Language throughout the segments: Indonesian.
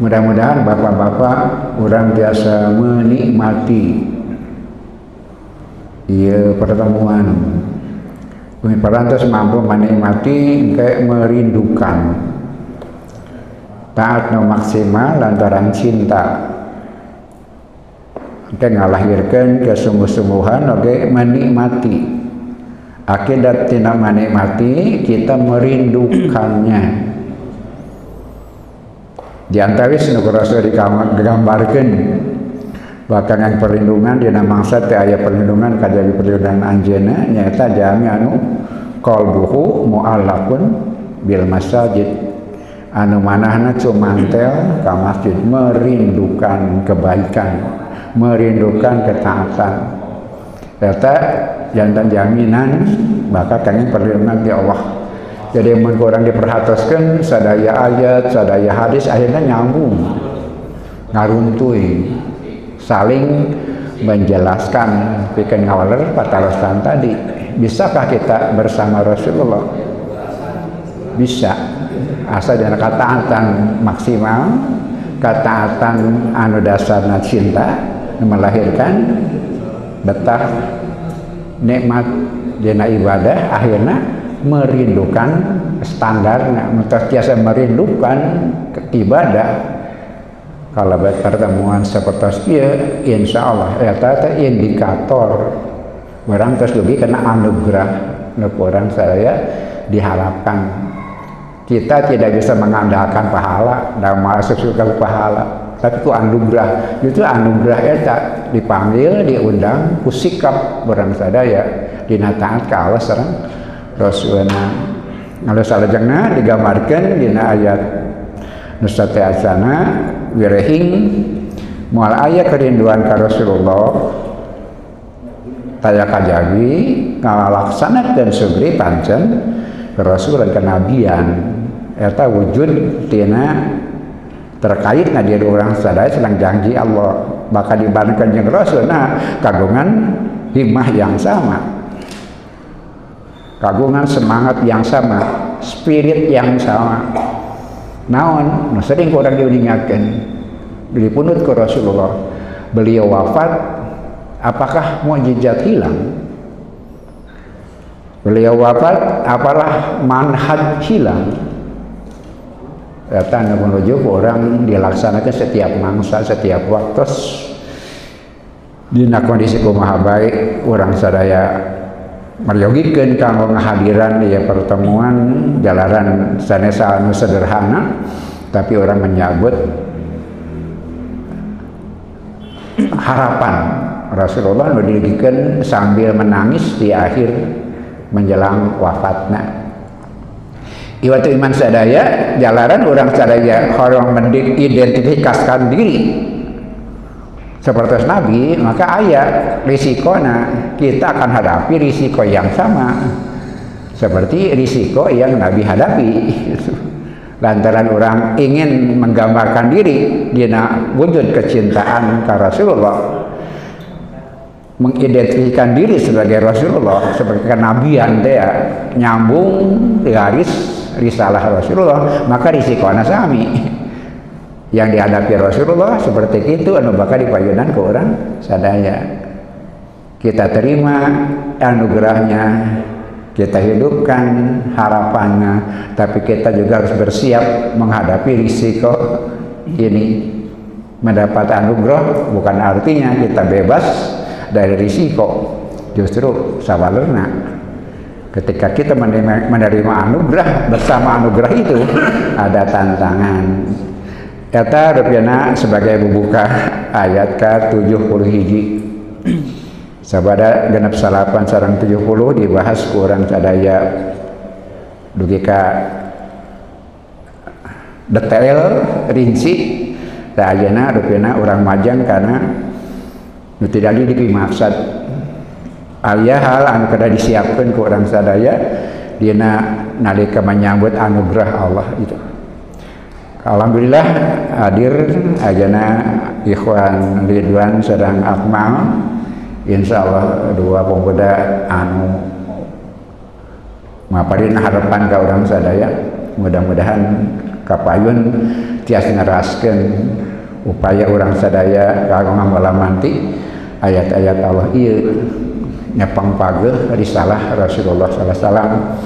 mudah-mudahan bapak-bapak orang biasa menikmati. Ia pertemuan. Bumi Perantas mampu menikmati kayak merindukan. Taat no maksimal lantaran cinta. Kita ngalahirkan kesungguh-sungguhan oke menikmati. Akibat tidak menikmati kita merindukannya di antara sinu rasul digambarkan. Bahkan yang perlindungan di nama mangsa teh aya perlindungan kajadi perlindungan anjeuna nyata jami anu qalbuhu muallakun bil masajid. Anu manahna cumantel ka masjid merindukan kebaikan merindukan ketaatan. Kata jantan jaminan maka kami perlindungan di Allah jadi mun kurang diperhatikan sadaya ayat sadaya hadis akhirnya nyambung. Ngaruntui. Saling menjelaskan. Bikin ngawaler patarosan tadi. Bisakah kita bersama Rasulullah? Bisa. Asal dengan ketaatan maksimal ketaatan anu dasarna cinta melahirkan betah nikmat dina ibadah akhirnya merindukan standar biasa merindukan ibadah kalau pertemuan seperti itu insya Allah. Ya indikator. Orang terus lebih kena anugerah. Orang saya diharapkan. Kita tidak bisa mengandalkan pahala dan masuk surga pahala. Tapi itu anugerah. Itu anugerah eta dipanggil diundang kusikap orang sadaya dinataat ke Allah serang Rasulna kalau salajengna digambarkan dina ayat nusate asana wirehing. Mual ayat kerinduan ka Rasulullah. Taya kajawi ngalaksana dan sugri pancen ke Rasul dan kenabian. Eta wujud tina terkait na diri orang sadaya sedang janji Allah. Bakal dibandingkan jeung Rasul nah kagungan hikmah yang sama kagungan semangat yang sama spirit yang sama. Naon? Nah sering orang diingatkan dipunut ke Rasulullah. Beliau wafat apakah mujizat hilang? Beliau wafat apalah manhaj hilang? Datang menuju orang dilaksanakan setiap mangsa setiap waktu. Di kondisi kumaha baik orang sadaya meryogikan kanggo ngahadiran ya pertemuan jalanan sanesa anu sederhana tapi orang menyambut harapan. Rasulullah mendirikan sambil menangis di akhir menjelang wafatnya. Iwatu iman sadaya jalanan orang sadaya orang mendidentifikasikan diri seperti Nabi maka ayat risikona kita akan hadapi risiko yang sama. Seperti risiko yang Nabi hadapi. Lantaran orang ingin menggambarkan diri dina wujud kecintaan ke Rasulullah. Mengidentifikasikan diri sebagai Rasulullah sebagai kenabian dia nyambung garis risalah Rasulullah maka risikonya sami yang dihadapi Rasulullah seperti itu anu bakal dipayunan ke orang sadaya. Kita terima anugerahnya kita hidupkan harapannya tapi kita juga harus bersiap menghadapi risiko ini. Mendapat anugerah bukan artinya kita bebas dari risiko justru sawalerna ketika kita menerima anugerah bersama anugerah itu ada tantangan Eta rupiana sebagai membuka ayat ke 70 hiji. Sabada genap salapan sarang 70 dibahas kurang sadaya dugi ka detail rinci. Da ayeuna rupiana orang majang karena nu tidak di maksud alia hal anu kada disiapkan ku orang sadaya dina nalika menyambut anugerah Allah itu Alhamdulillah hadir ajana ikhwan Ridwan sedang akmal. Insya Allah dua pemuda anu maparin harapan ke orang sadaya. Mudah-mudahan kapayun tias ngeraskan upaya orang sadaya kagungan manti. Ayat-ayat Allah iya nyepang pageh risalah Rasulullah wasallam.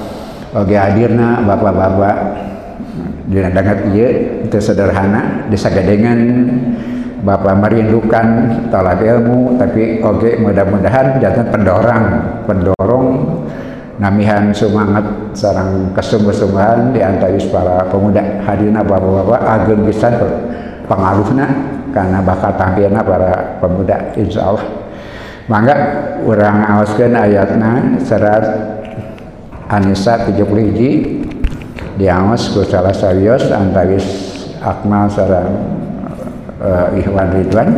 Oge hadirna bapak-bapak dangat iya itu sederhana disagadengan Bapak merindukan tolak ilmu tapi oke mudah-mudahan jangan pendorong pendorong namihan semangat sarang kesungguh-sungguhan di antara para pemuda. Hadirna bapak-bapak ageng bisa pengaruhnya karena bakal tampilna para pemuda insya Allah mangga orang awaskan ayatnya serat Anisa 70 hiji diawas ku salah sarios antawis akmal sarang uh, Ikhwan Ridwan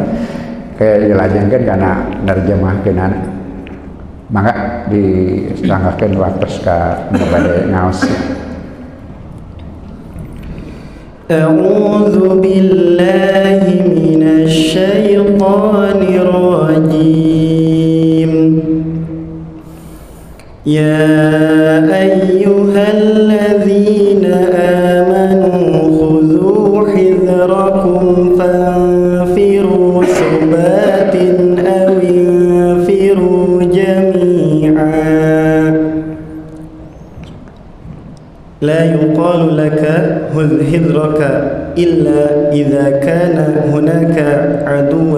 kayak dilajengkan karena nerjemahkeun maka disetanggakeun waktu ka ngebade ngaos أعوذ بالله من الشيطان الرجيم يا أيها الذين حذركم فانفروا ثبات أو انفروا جميعا. لا يقال لك خذ حذرك إلا إذا كان هناك عدو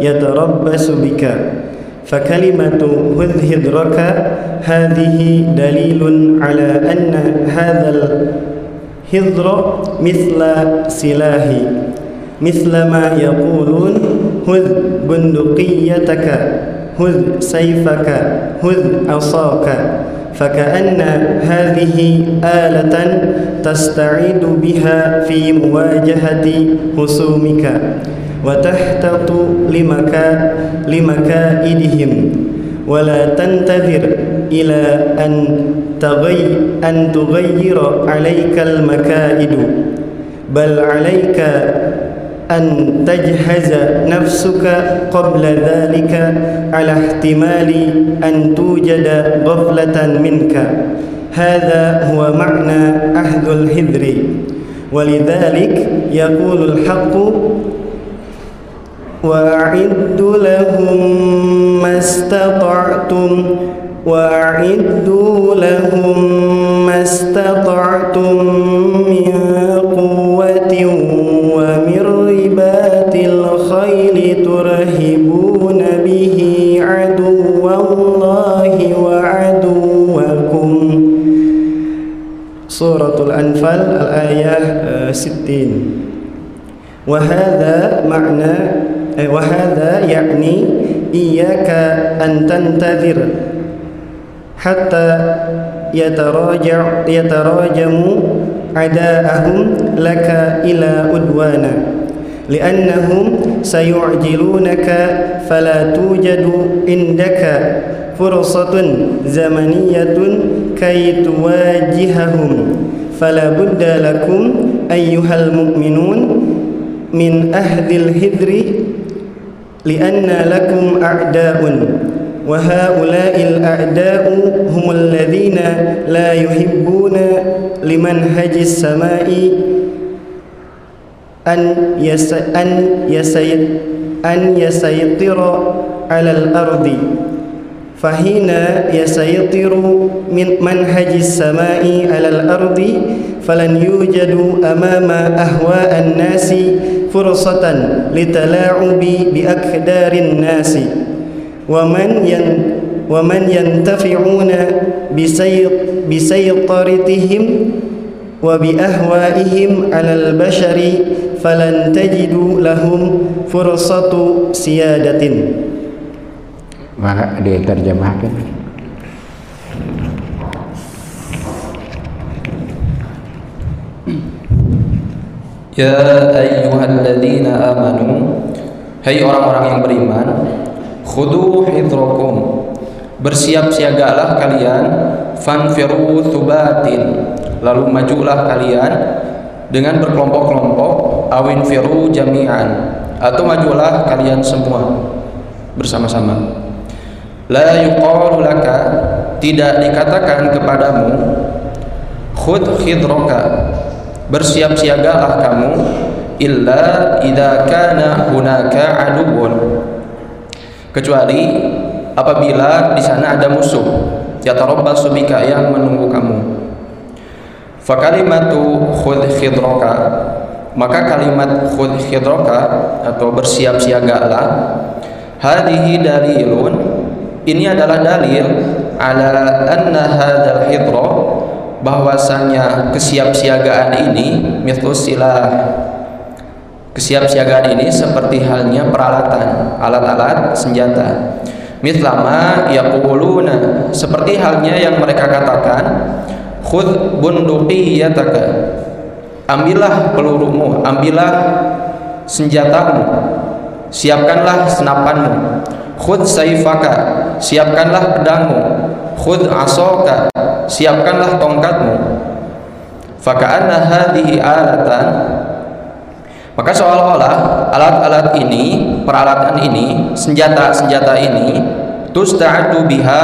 يتربص بك. فكلمة خذ حذرك هذه دليل على أن هذا الحذر مثل سلاح مثل ما يقولون خذ بندقيتك خذ سيفك خذ عصاك. فكأن هذه آلة تستعيد بها في مواجهة خصومك وتحتط لمكا لمكائدهم. ولا تنتظر إلى أن تغي أن تغير عليك المكائد بل عليك أن تجهز نفسك قبل ذلك على احتمال أن توجد غفلة منك. هذا هو معنى أهد الحذر. ولذلك يقول الحق وأعدوا لهم ما استطعتم وأعدوا لهم ما استطعتم من قوة ومن رباط الخيل ترهبون به عدو الله وعدوكم. سورة الأنفال الآية 60 وهذا معنى وهذا يعني إياك أن تنتظر. hatta yataraja yatarajamu adaahum laka ila udwana. Liannahum sayu'jilunaka fala tujadu indaka fursatun zamaniyatun kay tuwajihahum. Fala budda lakum ayyuhal mu'minun min ahdil hidri lianna lakum a'daun. وهؤلاء الأعداء هم الذين لا يحبون لمنهج السماء أن يس أن يسيط أن يسيطر على الأرض. فحين يسيطر من منهج السماء على الأرض فلن يوجد أمام أهواء الناس فرصة لتلاعب بأكدار الناس. ومن ين ومن ينتفعون بسيط بسيطرتهم وبأهوائهم على البشر فلن تجدوا لهم فرصة سيادة maka diterjemahkan Ya ayyuhalladzina amanu Hai orang-orang yang beriman Khudu hidrakum. Bersiap-siagalah kalian. Fanfiru thubatin. Lalu majulah kalian Dengan berkelompok-kelompok. Awin firu jami'an. Atau majulah kalian semua Bersama-sama. La yuqalu laka Tidak dikatakan kepadamu Khud khidroka bersiap-siagalah kamu illa idza kana hunaka aduwwun kecuali apabila di sana ada musuh. Yatarabbasu bika yang menunggu kamu. Fa kalimatu khudh khidraka maka kalimat khudh khidraka atau bersiap siagalah hadhihi dalilun ini adalah dalil ala anna hadzal hidra bahwasanya kesiapsiagaan ini mithlu silah kesiapsiagaan ini seperti halnya peralatan alat-alat senjata. Mitlama yaquluna seperti halnya yang mereka katakan khudh bunduqiyataka ambillah pelurumu ambillah senjatamu siapkanlah senapanmu. Khudh saifaka siapkanlah pedangmu. Khudh asaka siapkanlah tongkatmu. Faka'anna hadhihi alatan maka seolah-olah alat-alat ini, peralatan ini, senjata-senjata ini tusta'adu biha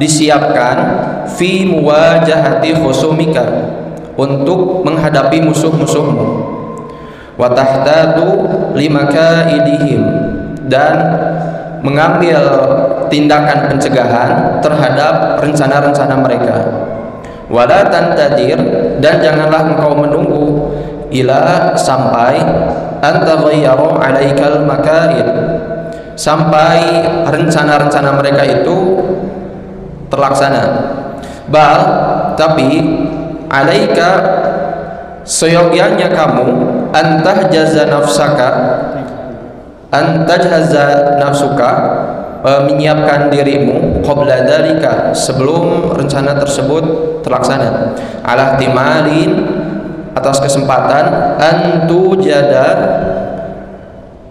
disiapkan fi muwajahati khusumika untuk menghadapi musuh-musuhmu. Wa tahtadu idihim dan mengambil tindakan pencegahan terhadap rencana-rencana mereka. Wala tantadir dan janganlah engkau menunggu ila sampai antaghayyara alaikal makaid sampai rencana-rencana mereka itu terlaksana. Bal tapi alaika seyogyanya kamu antah jaza nafsaka antah jaza nafsuka e, menyiapkan dirimu qabla dalika sebelum rencana tersebut terlaksana. Ala timalin atas kesempatan antu jada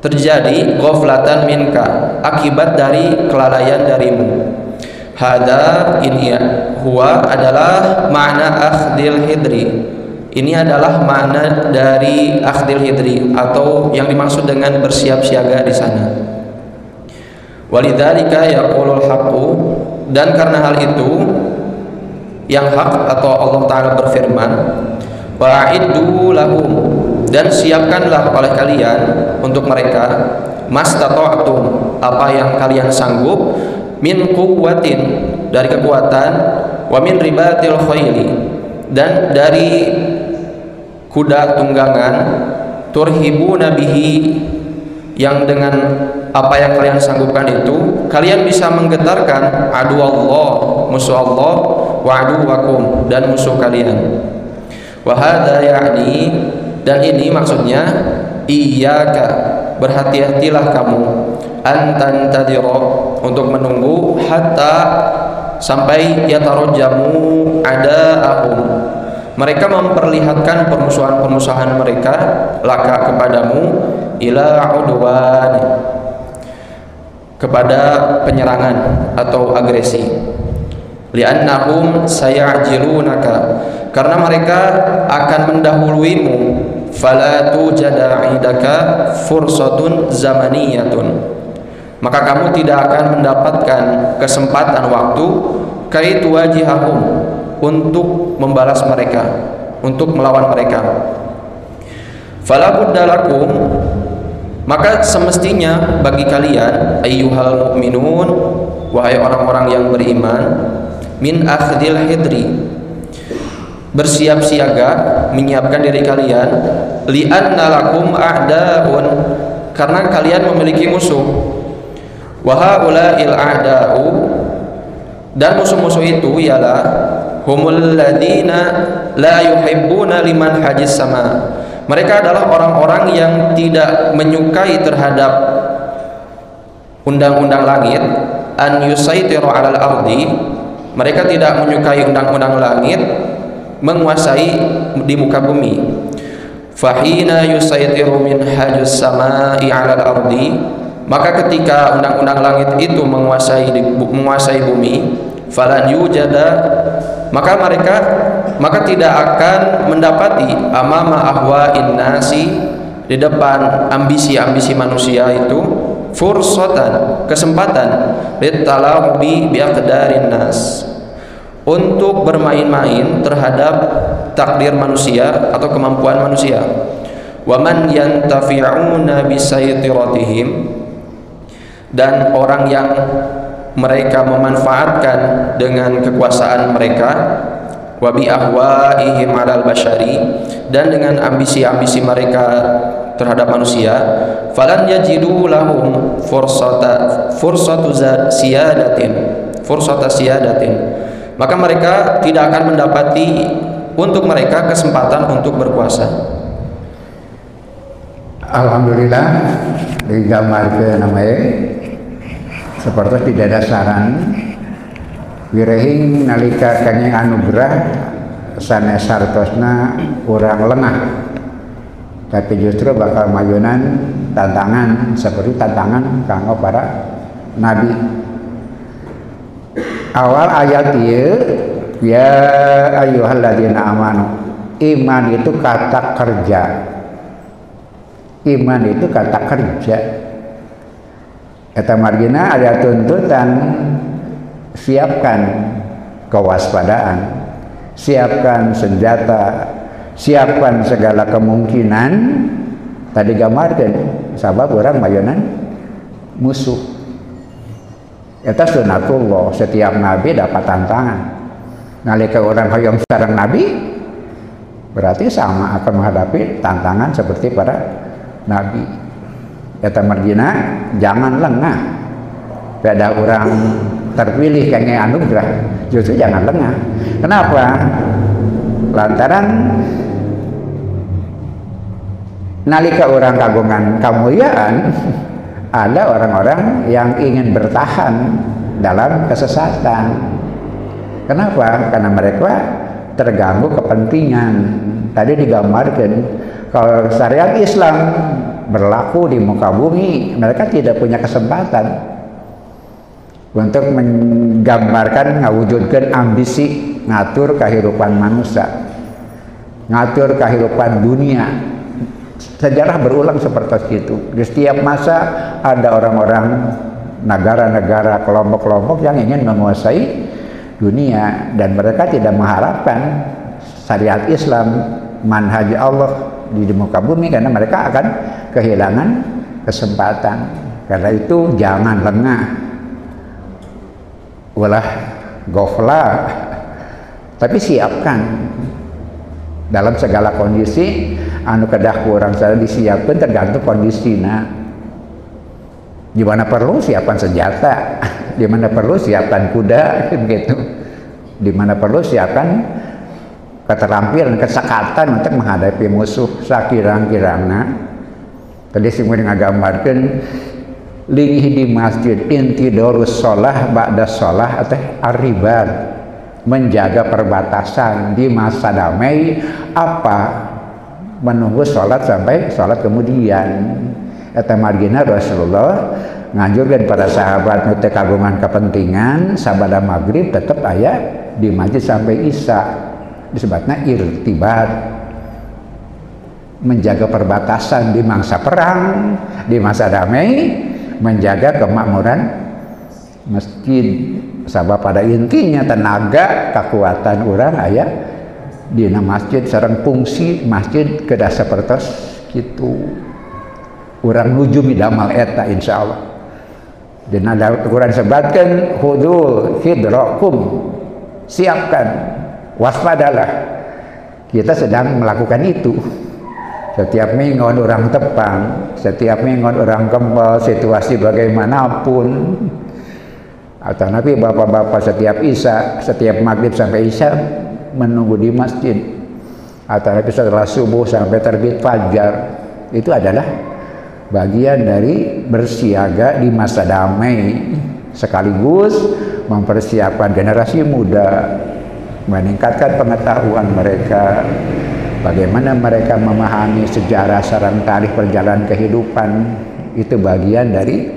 terjadi ghaflatan minka akibat dari kelalaian darimu. Hada ini ya huwa adalah makna akhdil hidri. Ini adalah makna dari akhdil hidri atau yang dimaksud dengan bersiap siaga di sana. Walidzalika yaqulul haqqu dan karena hal itu yang hak atau Allah taala berfirman wa'iddu lahum. Dan siapkanlah oleh kalian untuk mereka mastata'tum apa yang kalian sanggup min quwwatin dari kekuatan wa min ribatil khaili dan dari kuda tunggangan turhibu nabihi yang dengan apa yang kalian sanggupkan itu kalian bisa menggetarkan adu Allah musuh Allah wa aduwakum dan musuh kalian Wahada yakni dan ini maksudnya iyyaka berhati-hatilah kamu antan tadiro untuk menunggu hatta sampai yatarujjamu ada ahum mereka memperlihatkan permusuhan-permusuhan mereka laka kepadamu ila udwan kepada penyerangan atau agresi. Li'annahum sayajilunaka karena mereka akan mendahuluimu fala tujada indaka fursatun zamaniyatun. Maka kamu tidak akan mendapatkan kesempatan waktu kaitu wajihahum untuk membalas mereka untuk melawan mereka. Fala buddalakum maka semestinya bagi kalian ayyuhal mu'minun wahai orang-orang yang beriman min akhdil hidri bersiap siaga menyiapkan diri kalian. Li'anna lakum a'daun. Karena kalian memiliki musuh. Wa haula'il a'da'u. Dan musuh-musuh itu ialah humul ladina la yuhibbuna liman hajis sama. Mereka adalah orang-orang yang tidak menyukai terhadap undang-undang langit an yusaitiru alal ardi. Mereka tidak menyukai undang-undang langit menguasai di muka bumi. Fahina yusaitiru min hajus samai 'alal ardi maka ketika undang-undang langit itu menguasai menguasai bumi falan yujada maka mereka maka tidak akan mendapati amama ahwa innasi di depan ambisi-ambisi manusia itu fursatan kesempatan litalabi biaqdarin nas untuk bermain-main terhadap takdir manusia atau kemampuan manusia. Wa man yantafi'una bisaytiratihim dan orang yang mereka memanfaatkan dengan kekuasaan mereka wa bi ahwaihim 'alal bashari dan dengan ambisi-ambisi mereka terhadap manusia falan yajidu lahum fursata fursatu siyadatin fursata siyadatin maka mereka tidak akan mendapati untuk mereka kesempatan untuk berkuasa Alhamdulillah digambarkan namanya seperti tidak ada saran. Wirehing nalika kanyang anugerah sanes hartosna kurang lengah. Tapi justru bakal mayunan tantangan seperti tantangan kanggo para nabi awal ayat ieu ya ayyuhalladzina amanu. Iman itu kata kerja. Iman itu kata kerja. Kata margina ada tuntutan. Siapkan kewaspadaan, siapkan senjata, siapkan segala kemungkinan. Tadi gambarkan sabab orang mayonan musuh. Eta sunatullah. Setiap nabi dapat tantangan. Nalika orang hoyong sarang nabi berarti sama akan menghadapi tantangan seperti para nabi. Kata margina jangan lengah. Ada orang terpilih kayak anugerah justru jangan lengah. Kenapa? Lantaran nalika orang kagungan kemuliaan ada orang-orang yang ingin bertahan dalam kesesatan. Kenapa? Karena mereka terganggu kepentingan. Tadi digambarkan kalau syariat Islam berlaku di muka bumi, mereka tidak punya kesempatan untuk menggambarkan, mewujudkan ambisi ngatur kehidupan manusia, ngatur kehidupan dunia. Sejarah berulang seperti itu. Di setiap masa ada orang-orang negara-negara, kelompok-kelompok yang ingin menguasai dunia dan mereka tidak mengharapkan syariat Islam, manhaj Allah di muka bumi karena mereka akan kehilangan kesempatan. Karena itu jangan lengah. Walah gofla. Tapi siapkan dalam segala kondisi anu kedah kurang saya disiapkan tergantung kondisi nah di mana perlu siapkan senjata di mana perlu siapkan kuda gitu di mana perlu siapkan keterampilan kesakatan untuk menghadapi musuh sakirang-kirangna tadi sing ngagambarkeun lingih di masjid inti dorus sholah ba'da sholah atau arribar. Menjaga perbatasan di masa damai apa menunggu sholat sampai sholat kemudian. Eta margina Rasulullah nganjurkan pada sahabat nute kagungan kepentingan sabada maghrib tetap ayat di masjid sampai isya. Disebutnya irtibat menjaga perbatasan di masa perang di masa damai menjaga kemakmuran masjid. Sabab pada intinya tenaga kekuatan orang ayah di masjid serang fungsi masjid kedah seperti itu orang nuju midamal eta insya Allah. Dan ada Quran sebatkan hudul hidrokum siapkan. Waspadalah. Kita sedang melakukan itu. Setiap minggu orang tepang setiap minggu orang kembal situasi bagaimanapun. Atau Nabi bapak-bapak setiap isya setiap maghrib sampai isya menunggu di masjid. Atau setelah subuh sampai terbit fajar itu adalah bagian dari bersiaga di masa damai sekaligus mempersiapkan generasi muda meningkatkan pengetahuan mereka bagaimana mereka memahami sejarah sarang tarikh perjalanan kehidupan. Itu bagian dari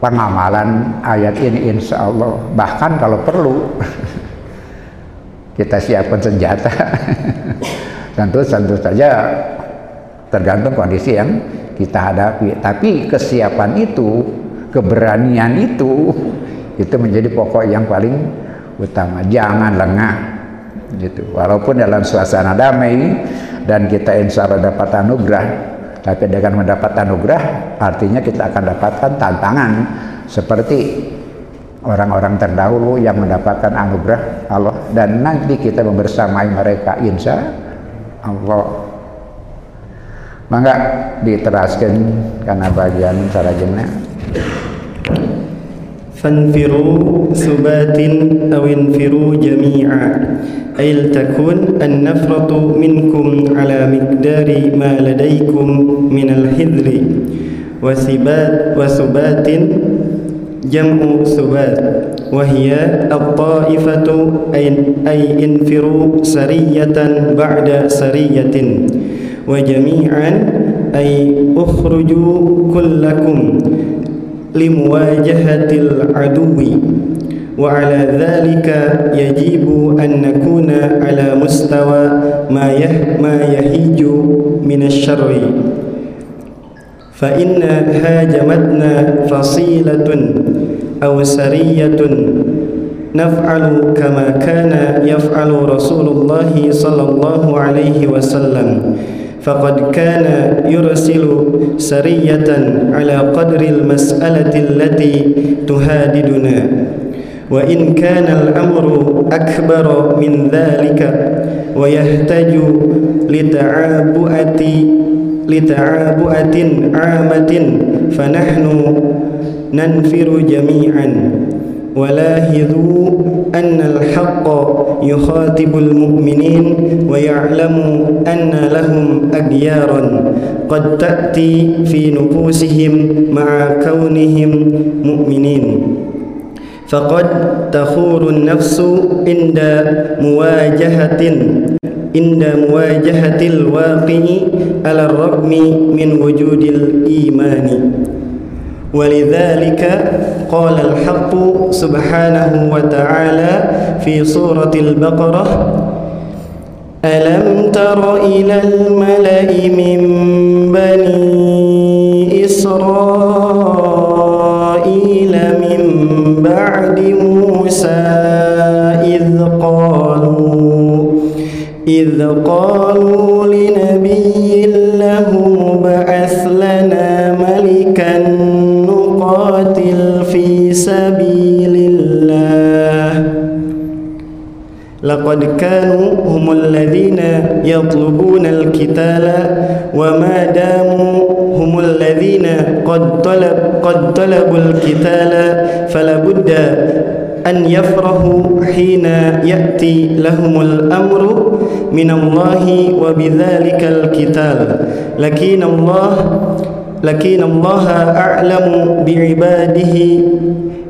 pengamalan ayat ini insya Allah. Bahkan kalau perlu kita siapkan senjata. Tentu tentu saja tergantung kondisi yang kita hadapi. Tapi kesiapan itu keberanian itu itu menjadi pokok yang paling utama. Jangan lengah gitu. Walaupun dalam suasana damai dan kita insya Allah dapat anugerah tapi dengan mendapat anugerah artinya kita akan dapatkan tantangan seperti orang-orang terdahulu yang mendapatkan anugerah Allah dan nanti kita membersamai mereka insya Allah maka diteraskan karena bagian sarajana فانفروا ثبات أو انفروا جميعا أي لتكن النفرة منكم على مقدار ما لديكم من الحذر وثبات وثبات جمع ثبات وهي الطائفة أي, أي انفروا سرية بعد سرية وجميعا أي اخرجوا كلكم لمواجهة العدو وعلى ذلك يجب أن نكون على مستوى ما ما يهيج من الشر فإن هاجمتنا فصيلة أو سرية نفعل كما كان يفعل رسول الله صلى الله عليه وسلم. فقد كان يرسل سرية على قدر المسألة التي تهاددنا. وإن كان الأمر أكبر من ذلك ويحتاج لتعابؤة لتعابؤة عامة فنحن ننفر جميعا. ولاحظوا أن الحق يخاطب المؤمنين ويعلم أن لهم أديارا قد تأتي في نفوسهم مع كونهم مؤمنين. فقد تخور النفس عند مواجهة عند مواجهة الواقع على الرغم من وجود الإيمان. ولذلك قال الحق سبحانه وتعالى في سورة البقرة ألم تر إلى الملأ من بني إسرائيل من بعد موسى إذ قالوا إذ قالوا لقد كانوا هم الذين يطلبون القتال وما داموا هم الذين قد طلب قد طلبوا القتال فلا بد أن يفرحوا حين يأتي لهم الأمر من الله وبذلك القتال. لكن الله لكن الله أعلم بعباده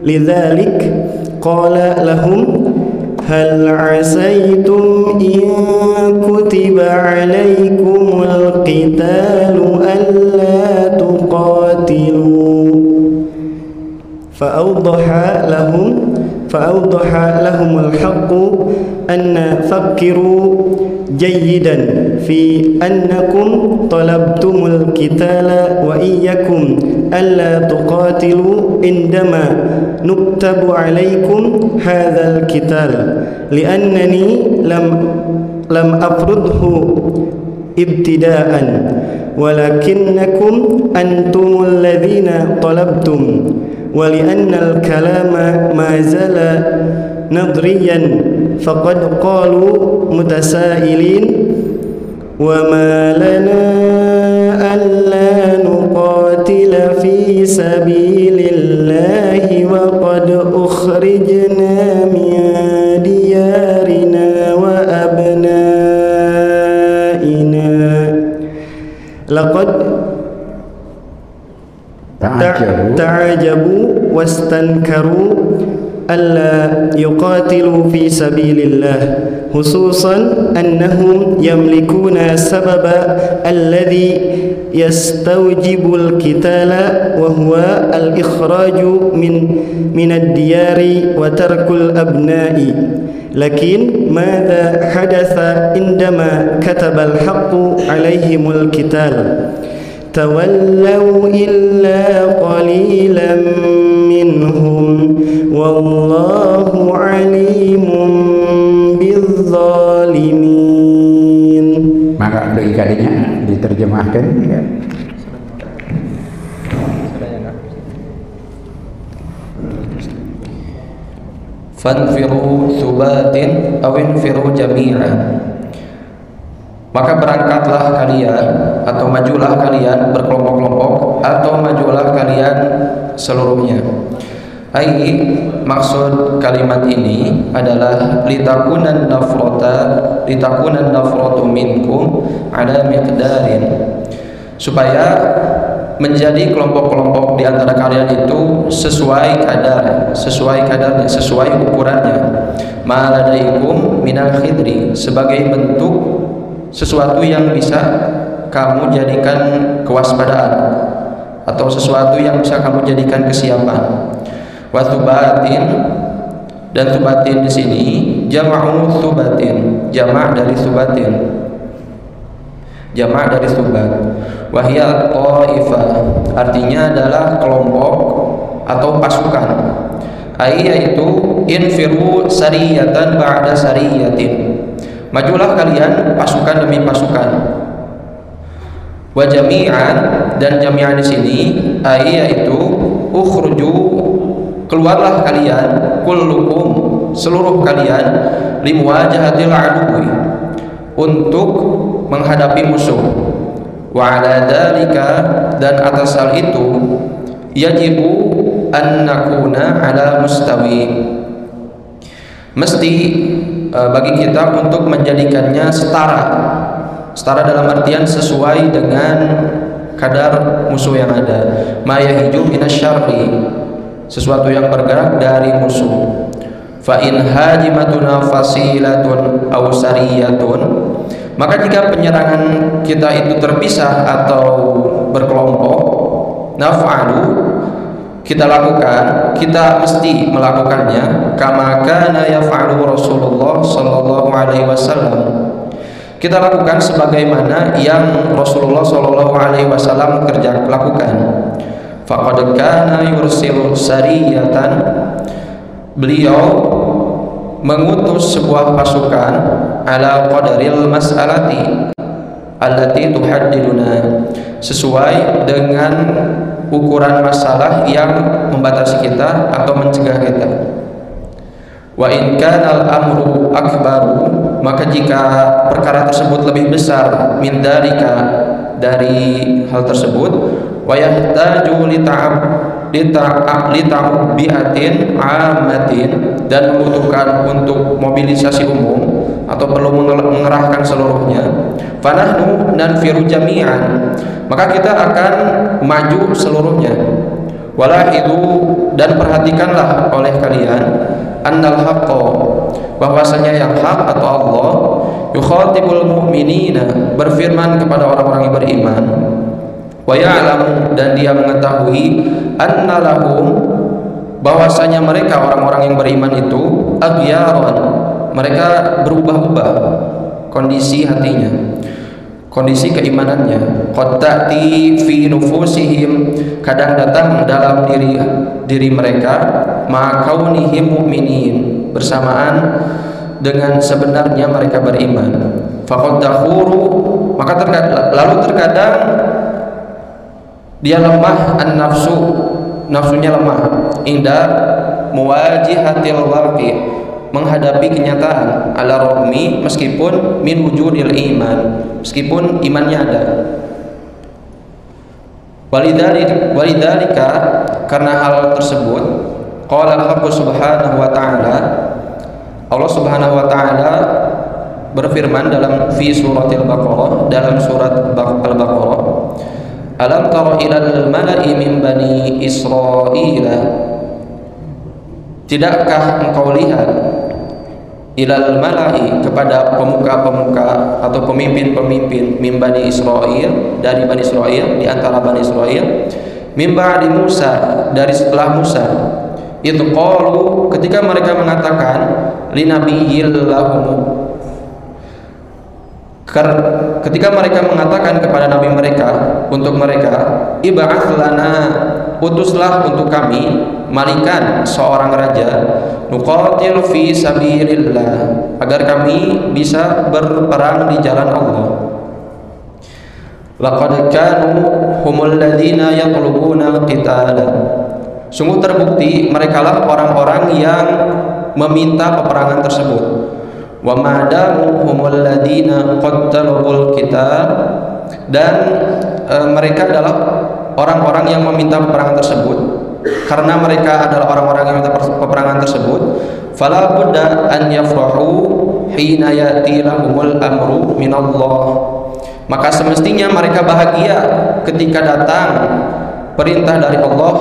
لذلك قال لهم هل عسيتم إن كتب عليكم القتال ألا تقاتلوا؟ فأوضح لهم فأوضح لهم الحق أن فكروا جيدا. في أنكم طلبتم القتال وإياكم ألا تقاتلوا عندما نكتب عليكم هذا القتال لأنني لم لم أفرضه ابتداء ولكنكم أنتم الذين طلبتم ولأن الكلام ما زال نظريا فقد قالوا متسائلين وما لنا ألا نقاتل في سبيل الله وقد أخرجنا من ديارنا وأبنائنا لقد Ta'ajabu. تعجبوا واستنكروا ألا يقاتلوا في سبيل الله خصوصا أنهم يملكون السبب الذي يستوجب القتال وهو الإخراج من من الديار وترك الأبناء. لكن ماذا حدث عندما كتب الحق عليهم القتال؟ تولوا إلا قليلا منهم والله عليم adik-adiknya diterjemahkan ya. Fanfiru subatin awin firu Jamira, Maka berangkatlah kalian atau majulah kalian berkelompok-kelompok atau majulah kalian seluruhnya ai maksud kalimat ini adalah litakunan nafrata litakunan nafratu minkum ada miqdarin supaya menjadi kelompok-kelompok di antara kalian itu sesuai kadar, sesuai kadarnya, sesuai ukurannya. Ma'aladaikum minal khidri sebagai bentuk sesuatu yang bisa kamu jadikan kewaspadaan atau sesuatu yang bisa kamu jadikan kesiapan. Watubatin dan tubatin di sini jama'u tubatin, jama' dari tubatin jamak dari subat. Wahya ta'ifah artinya adalah kelompok atau pasukan. Ai yaitu infiru sariyatan ba'da sariyatin. Majulah kalian pasukan demi pasukan. Wa jami'an. Dan jami'an di sini ai yaitu ukhruju keluarlah kalian kullukum seluruh kalian limuwajahatil aduwi untuk menghadapi musuh. Wa ala dalika dan atas hal itu yajibu an nakuna ala mustawi. Mesti e, bagi kita untuk menjadikannya setara. Setara dalam artian sesuai dengan kadar musuh yang ada. Ma yahiju minasyarri sesuatu yang bergerak dari musuh fa in hajimatuna fasilatun aw sariyatun maka jika penyerangan kita itu terpisah atau berkelompok, naf'alu kita lakukan, kita mesti melakukannya kama kana yaf'alu Rasulullah sallallahu alaihi wasallam. Kita lakukan sebagaimana yang Rasulullah sallallahu alaihi wasallam kerja lakukan. Faqad kana yursilu sariyatan. Beliau mengutus sebuah pasukan ala qadaril mas'alati allati tuhaddiduna sesuai dengan ukuran masalah yang membatasi kita atau mencegah kita. Wa in kana al-amru akbaru maka jika perkara tersebut lebih besar min dari hal tersebut wa yahtaju li ta'ab lita'ubbiatin amatin. Dan membutuhkan untuk mobilisasi umum atau perlu mengerahkan seluruhnya. Fanahnu dan firu jami'an. Maka kita akan maju seluruhnya. Wala itu dan perhatikanlah oleh kalian annal haqqo bahwasanya yang hak atau Allah yukhatibul mu'minina berfirman kepada orang-orang yang beriman wa ya'lamu dan dia mengetahui anna lahum bahwasanya mereka orang-orang yang beriman itu aghyaran mereka berubah-ubah kondisi hatinya kondisi keimanannya. Qad ta'ti fi nufusihim kadang datang dalam diri diri mereka ma kaunihim mu'minin bersamaan dengan sebenarnya mereka beriman. Faqad maka terkadang, lalu terkadang dia lemah an nafsu nafsunya lemah. Inda muwajihatil waqi menghadapi kenyataan ala rohmi meskipun min wujudil iman. Meskipun imannya ada. Walidhalika karena hal tersebut qala al subhanahu wa ta'ala. Allah subhanahu wa ta'ala berfirman dalam fi suratil baqarah dalam surat al-baqarah Alam tara ilal mala'i min bani Israel Tidakkah engkau lihat ilal mala'i kepada pemuka-pemuka atau pemimpin-pemimpin min bani Israel dari bani Israel di antara bani Israel min ba'di Musa dari setelah Musa. Itu qalu ketika mereka mengatakan linabiyil lahum ketika mereka mengatakan kepada nabi mereka untuk mereka ib'ats lana utuslah untuk kami malikan seorang raja nuqatil fi sabilillah agar kami bisa berperang di jalan Allah. Laqad kanu humul ladzina yatlubuna qitala. Sungguh terbukti merekalah orang-orang yang meminta peperangan tersebut wa madamu humul ladzina qattalul qital dan e, mereka adalah orang-orang yang meminta peperangan tersebut. Karena mereka adalah orang-orang yang meminta peperangan tersebut fala budda an yafrahu hina yati lahumul amru minallah maka semestinya mereka bahagia ketika datang perintah dari Allah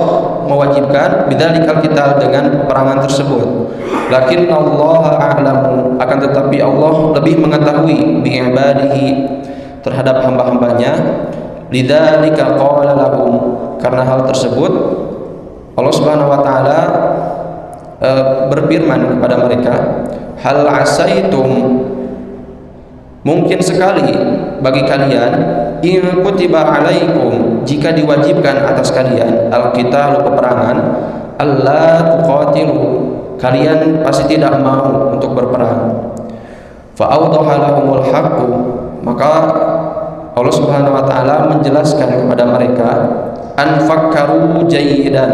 mewajibkan bidzalikal kita dengan peperangan tersebut. Lakin Allah a'lamu akan tetapi Allah lebih mengetahui bi ibadihi terhadap hamba-hambanya. Lidzalika qala lahum karena hal tersebut Allah Subhanahu wa taala e, berfirman kepada mereka hal asaitum? Mungkin sekali bagi kalian in kutiba alaikum jika diwajibkan atas kalian alqitalu peperangan Allah tuqatilu kalian pasti tidak mau untuk berperang. Fa lahumul haqqu maka Allah Subhanahu wa taala menjelaskan kepada mereka anfakaru jayidan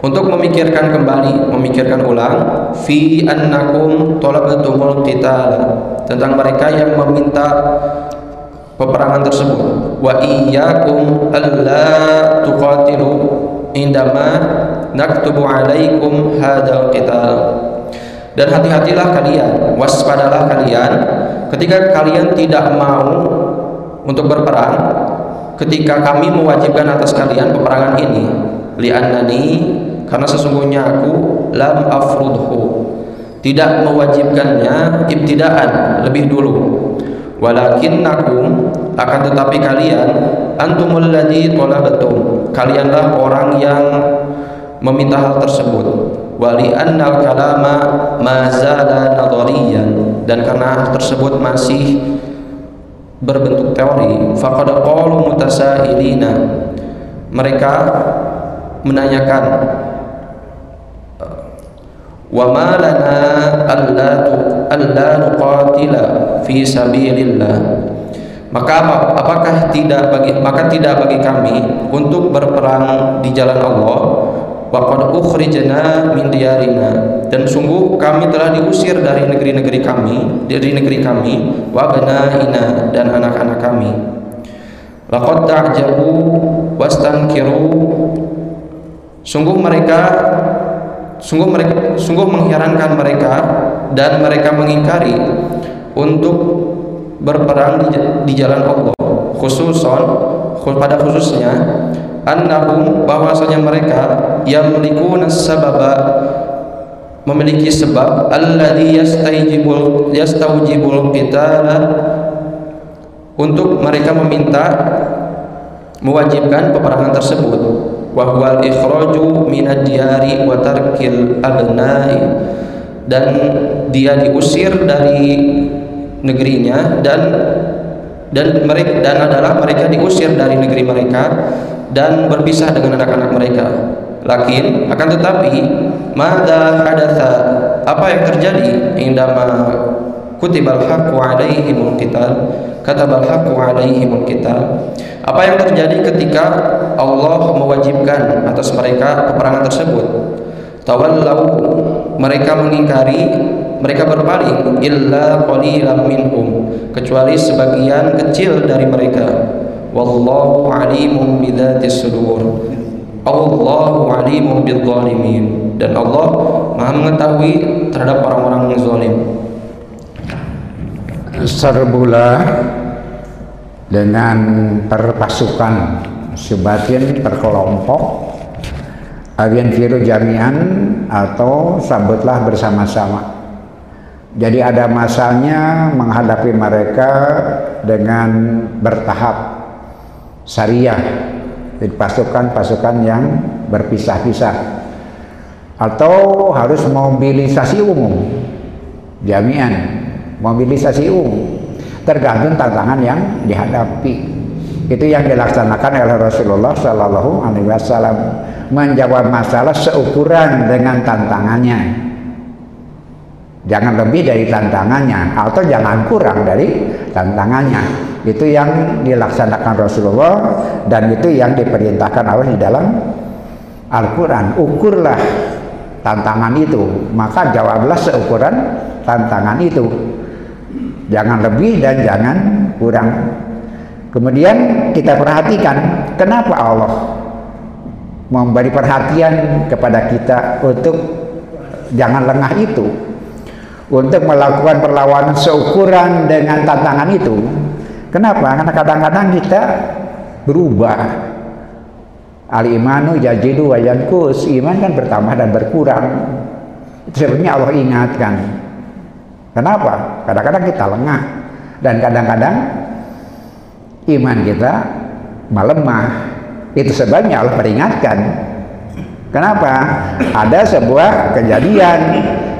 untuk memikirkan kembali, memikirkan ulang fi annakum talabtumul qital tentang mereka yang meminta peperangan tersebut. Wa iyyakum alla tuqatilu indama naktubu alaikum hadzal qital. Dan hati-hatilah kalian waspadalah kalian ketika kalian tidak mau untuk berperang ketika kami mewajibkan atas kalian peperangan ini. Li'annani karena sesungguhnya aku lam afrudhu. Tidak mewajibkannya ibtidaan lebih dulu walakinnakum akan tetapi kalian antumul ladzi talabatum kalianlah orang yang meminta hal tersebut. Wali annal kalama mazala nadhariyan dan karena hal tersebut masih berbentuk teori faqad qalu mutasailina mereka menanyakan wa ma lana alla alla nuqatila fi sabilillah. Maka apa, apakah tidak bagi maka tidak bagi kami untuk berperang di jalan Allah? Waqad ukhrijna min diyarina. Dan sungguh kami telah diusir dari negeri-negeri kami, dari negeri kami, wa banaina dan anak-anak kami. Laqad ta'jabu wastankiru Sungguh mereka sungguh mereka sungguh mengherankan mereka dan mereka mengingkari untuk berperang di, di jalan Allah. Khususon pada khususnya annahum bahwasanya mereka yang memiliki sababa memiliki sebab alladhi yastaujibul yastaujibul qitala untuk mereka meminta mewajibkan peperangan tersebut wa huwal ikhraju minad diyari wa tarkil abnai dan dia diusir dari negerinya dan dan mereka dan adalah mereka diusir dari negeri mereka dan berpisah dengan anak-anak mereka. Lakin akan tetapi mada hadatha apa yang terjadi indama kutibal haqqu alaihimul qital katabal haqqu alaihimul qital apa yang terjadi ketika Allah mewajibkan atas mereka peperangan tersebut? Tawallau mereka mengingkari mereka berpaling illa qalilan minhum kecuali sebagian kecil dari mereka. Wallahu alimun bidzatis sudur. Allahu alimun bidzalimin. Dan Allah Maha mengetahui terhadap orang-orang yang zalim serbulah dengan perpasukan sebagian perkelompok agen firu jamian atau sambutlah bersama-sama. Jadi ada masanya menghadapi mereka dengan bertahap syariah. Pasukan-pasukan yang berpisah-pisah. Atau harus mobilisasi umum jamian mobilisasi umum. Tergantung tantangan yang dihadapi. Itu yang dilaksanakan oleh Rasulullah Shallallahu Alaihi Wasallam. Menjawab masalah seukuran dengan tantangannya. Jangan lebih dari tantangannya atau jangan kurang dari tantangannya. Itu yang dilaksanakan Rasulullah dan itu yang diperintahkan Allah di dalam Al-Quran. Ukurlah tantangan itu. Maka jawablah seukuran tantangan itu jangan lebih dan jangan kurang. Kemudian kita perhatikan kenapa Allah memberi perhatian kepada kita untuk jangan lengah itu? Untuk melakukan perlawanan seukuran dengan tantangan itu. Kenapa? karena kadang-kadang kita berubah. Al-imanu jajidu wa yankus. Iman kan bertambah dan berkurang. Sebenarnya Allah ingatkan kenapa? kadang-kadang kita lengah dan kadang-kadang iman kita melemah itu sebabnya Allah peringatkan kenapa? ada sebuah kejadian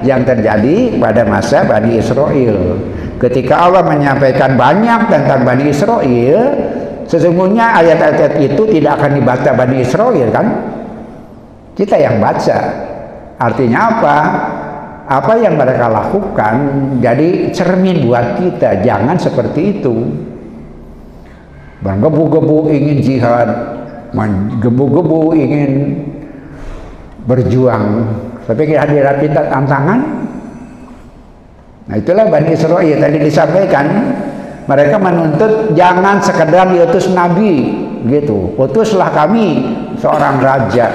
yang terjadi pada masa Bani Israel. Ketika Allah menyampaikan banyak tentang Bani Israel, sesungguhnya ayat-ayat itu tidak akan dibaca Bani Israel kan? Kita yang baca. Artinya apa? Apa yang mereka lakukan jadi cermin buat kita, jangan seperti itu. Menggebu-gebu ingin jihad, menggebu-gebu ingin berjuang tapi kehadiran kita tantangan. Nah itulah Bani Israel tadi disampaikan. Mereka menuntut jangan sekedar diutus Nabi gitu. Utuslah kami seorang raja.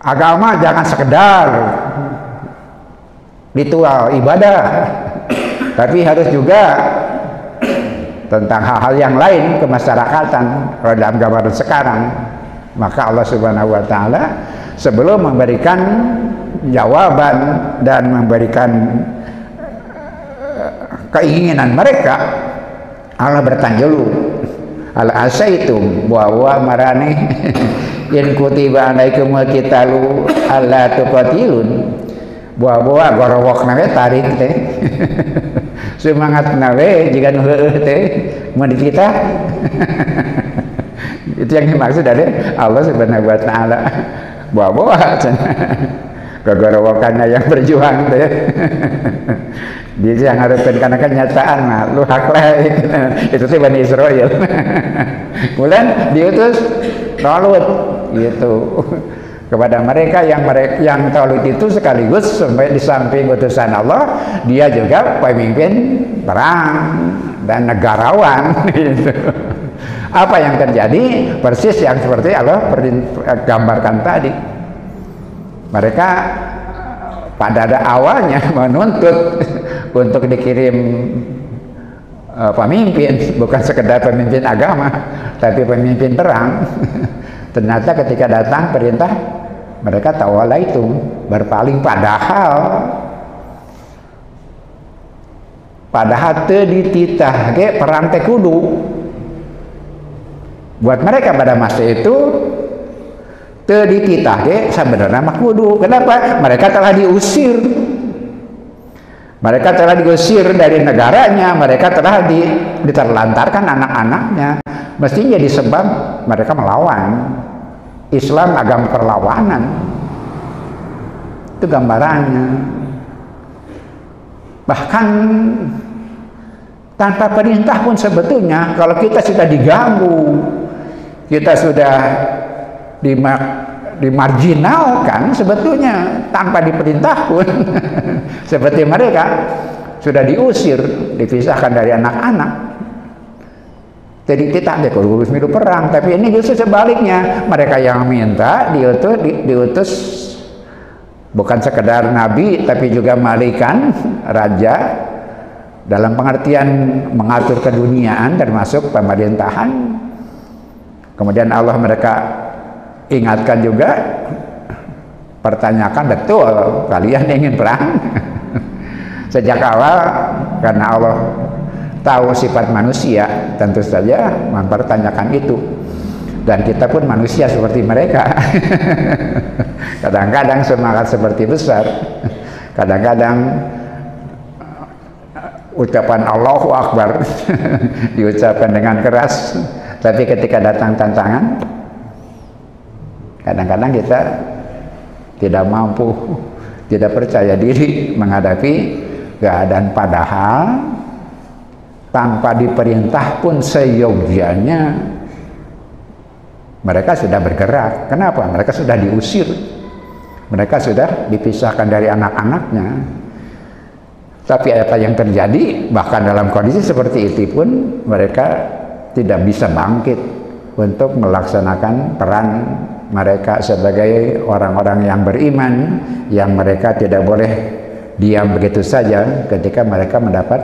Agama jangan sekedar ritual ibadah. Tapi harus juga tentang hal-hal yang lain kemasyarakatan kalau dalam gambaran sekarang. Maka Allah Subhanahu wa taala sebelum memberikan jawaban dan memberikan eh, keinginan mereka Allah bertanya dulu al asaitum bahwa marane in kutiba alaikum qitalu alla tuqatilun buah-buah gorowok nawe tarik teh. Semangat nawe jika nuheuh teh. Mau kita. Itu yang dimaksud dari Allah Subhanahu wa taala. Gara-gara wakanya yang berjuang deh dia yang harapkan karena kenyataan mah lu hak lah itu sih Bani Israel. Kemudian diutus Talut gitu kepada mereka yang mereka yang Talut itu sekaligus sampai di samping utusan Allah dia juga pemimpin perang dan negarawan gitu. Apa yang terjadi? Persis yang seperti Allah gambarkan tadi. Mereka pada ada awalnya menuntut untuk dikirim uh, pemimpin bukan sekedar pemimpin agama tapi pemimpin perang. Ternyata ketika datang perintah mereka tawala itu berpaling. Padahal padahal teu dititah ke perang kudu. Buat mereka pada masa itu tadi kita ke sebenarnya mah kudu. Kenapa? Mereka telah diusir. Mereka telah diusir dari negaranya. Mereka telah di, diterlantarkan anak-anaknya. Mestinya disebab mereka melawan Islam agama perlawanan. Itu gambarannya. Bahkan tanpa perintah pun sebetulnya kalau kita sudah diganggu kita sudah dimar, dimarginalkan sebetulnya tanpa diperintah pun seperti mereka sudah diusir dipisahkan dari anak-anak jadi kita ada kurus milu perang tapi ini justru sebaliknya. Mereka yang minta diutus di, diutus bukan sekedar nabi tapi juga malikan raja dalam pengertian mengatur keduniaan termasuk pemerintahan. Kemudian Allah mereka ingatkan juga pertanyakan betul kalian ingin perang? Sejak awal karena Allah tahu sifat manusia tentu saja mempertanyakan itu. Dan kita pun manusia seperti mereka. Kadang-kadang semangat seperti besar. Kadang-kadang ucapan Allahu Akbar diucapkan dengan keras. Tapi ketika datang tantangan, kadang-kadang kita tidak mampu, tidak percaya diri menghadapi keadaan padahal tanpa diperintah pun seyogianya mereka sudah bergerak. Kenapa? Mereka sudah diusir. Mereka sudah dipisahkan dari anak-anaknya. Tapi apa yang terjadi bahkan dalam kondisi seperti itu pun mereka tidak bisa bangkit untuk melaksanakan peran mereka sebagai orang-orang yang beriman yang mereka tidak boleh diam begitu saja ketika mereka mendapat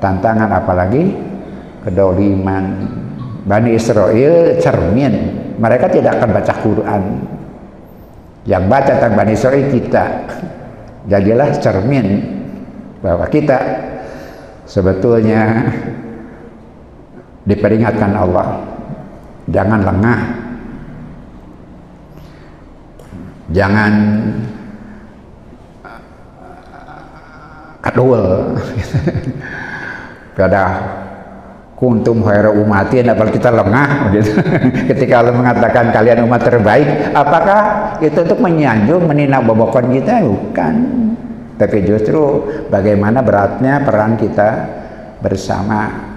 tantangan apalagi kedoliman Bani Israel cermin. Mereka tidak akan baca Quran. Yang baca tentang Bani Israel kita. Jadilah cermin bahwa kita sebetulnya diperingatkan Allah. Jangan lengah. Jangan kadul pada kuntum khaira umatin apalagi kita lengah gitu. ketika Allah mengatakan kalian umat terbaik apakah itu untuk menyanjung menina bobokon kita? Bukan. Tapi justru bagaimana beratnya peran kita bersama.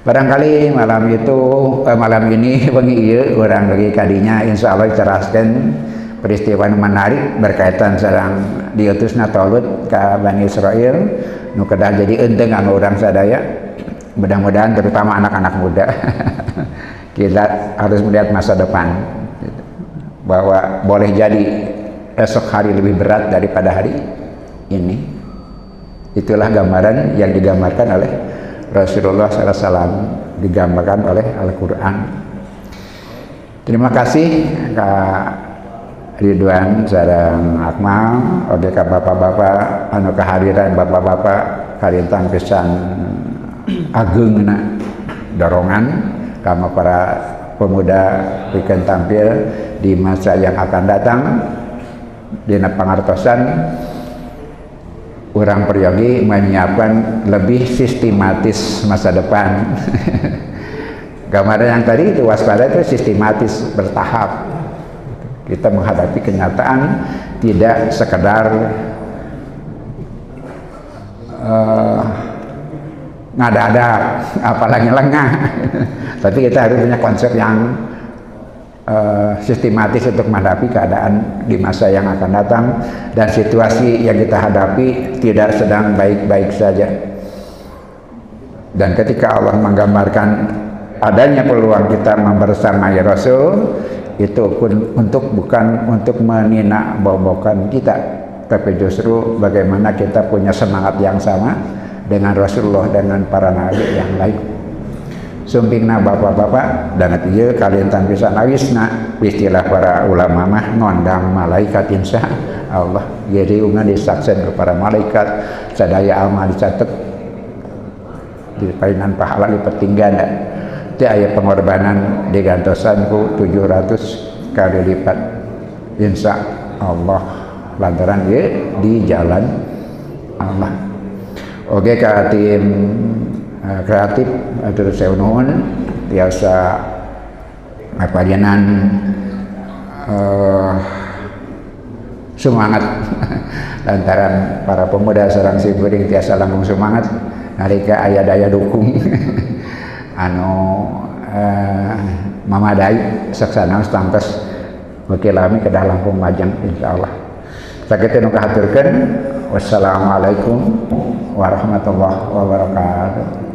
Barangkali malam itu eh, malam ini wengi ieu orang lagi kadinya insya Allah ceraskan peristiwa menarik berkaitan sedang diutusna Talut ke Bani Israel nu kedah jadi enteng anu orang sadaya. Mudah-mudahan terutama anak-anak muda. Kita harus melihat masa depan. Bahwa boleh jadi esok hari lebih berat daripada hari ini. Itulah gambaran yang digambarkan oleh Rasulullah SAW digambarkan oleh Al-Quran. Terima kasih Kak Ridwan sarang Akmal. Oke ka bapak-bapak anu kehadiran bapak-bapak karintang pisan agengna dorongan. Kama para pemuda bikin tampil di masa yang akan datang. Di pangartosan orang peryogi menyiapkan lebih sistematis masa depan. Gambaran yang tadi itu waspada itu sistematis bertahap kita menghadapi kenyataan tidak sekedar uh, ngada-ada apalagi lengah. Tapi kita harus punya konsep yang uh, sistematis untuk menghadapi keadaan di masa yang akan datang dan situasi yang kita hadapi tidak sedang baik-baik saja. Dan ketika Allah menggambarkan adanya peluang kita membersamai Rasul itu pun untuk bukan untuk menina bobokan kita. Tapi justru bagaimana kita punya semangat yang sama dengan Rasulullah dengan para nabi yang lain. Sumpingna bapak-bapak dan iya kalian bisa nawisna istilah para ulama mah ngondang malaikat insya Allah. Jadi ungan disaksen kepada malaikat sadaya amal dicatat. Di painan pahala dipetinggana itu ayat pengorbanan digantosan ku 700 kali lipat. Insya Allah lantaran ya di jalan Allah. Oke ke tim uh, kreatif. Atau saya nuhun biasa ngapalianan uh, semangat. Lantaran para pemuda serang si tiasa langkung semangat. Nalika ayah daya dukung. Anu eh, mamadai saksana tangkas wakilami ke dalam pemajang insyaallah. Sakit nu kahaturkeun wassalamualaikum warahmatullahi wabarakatuh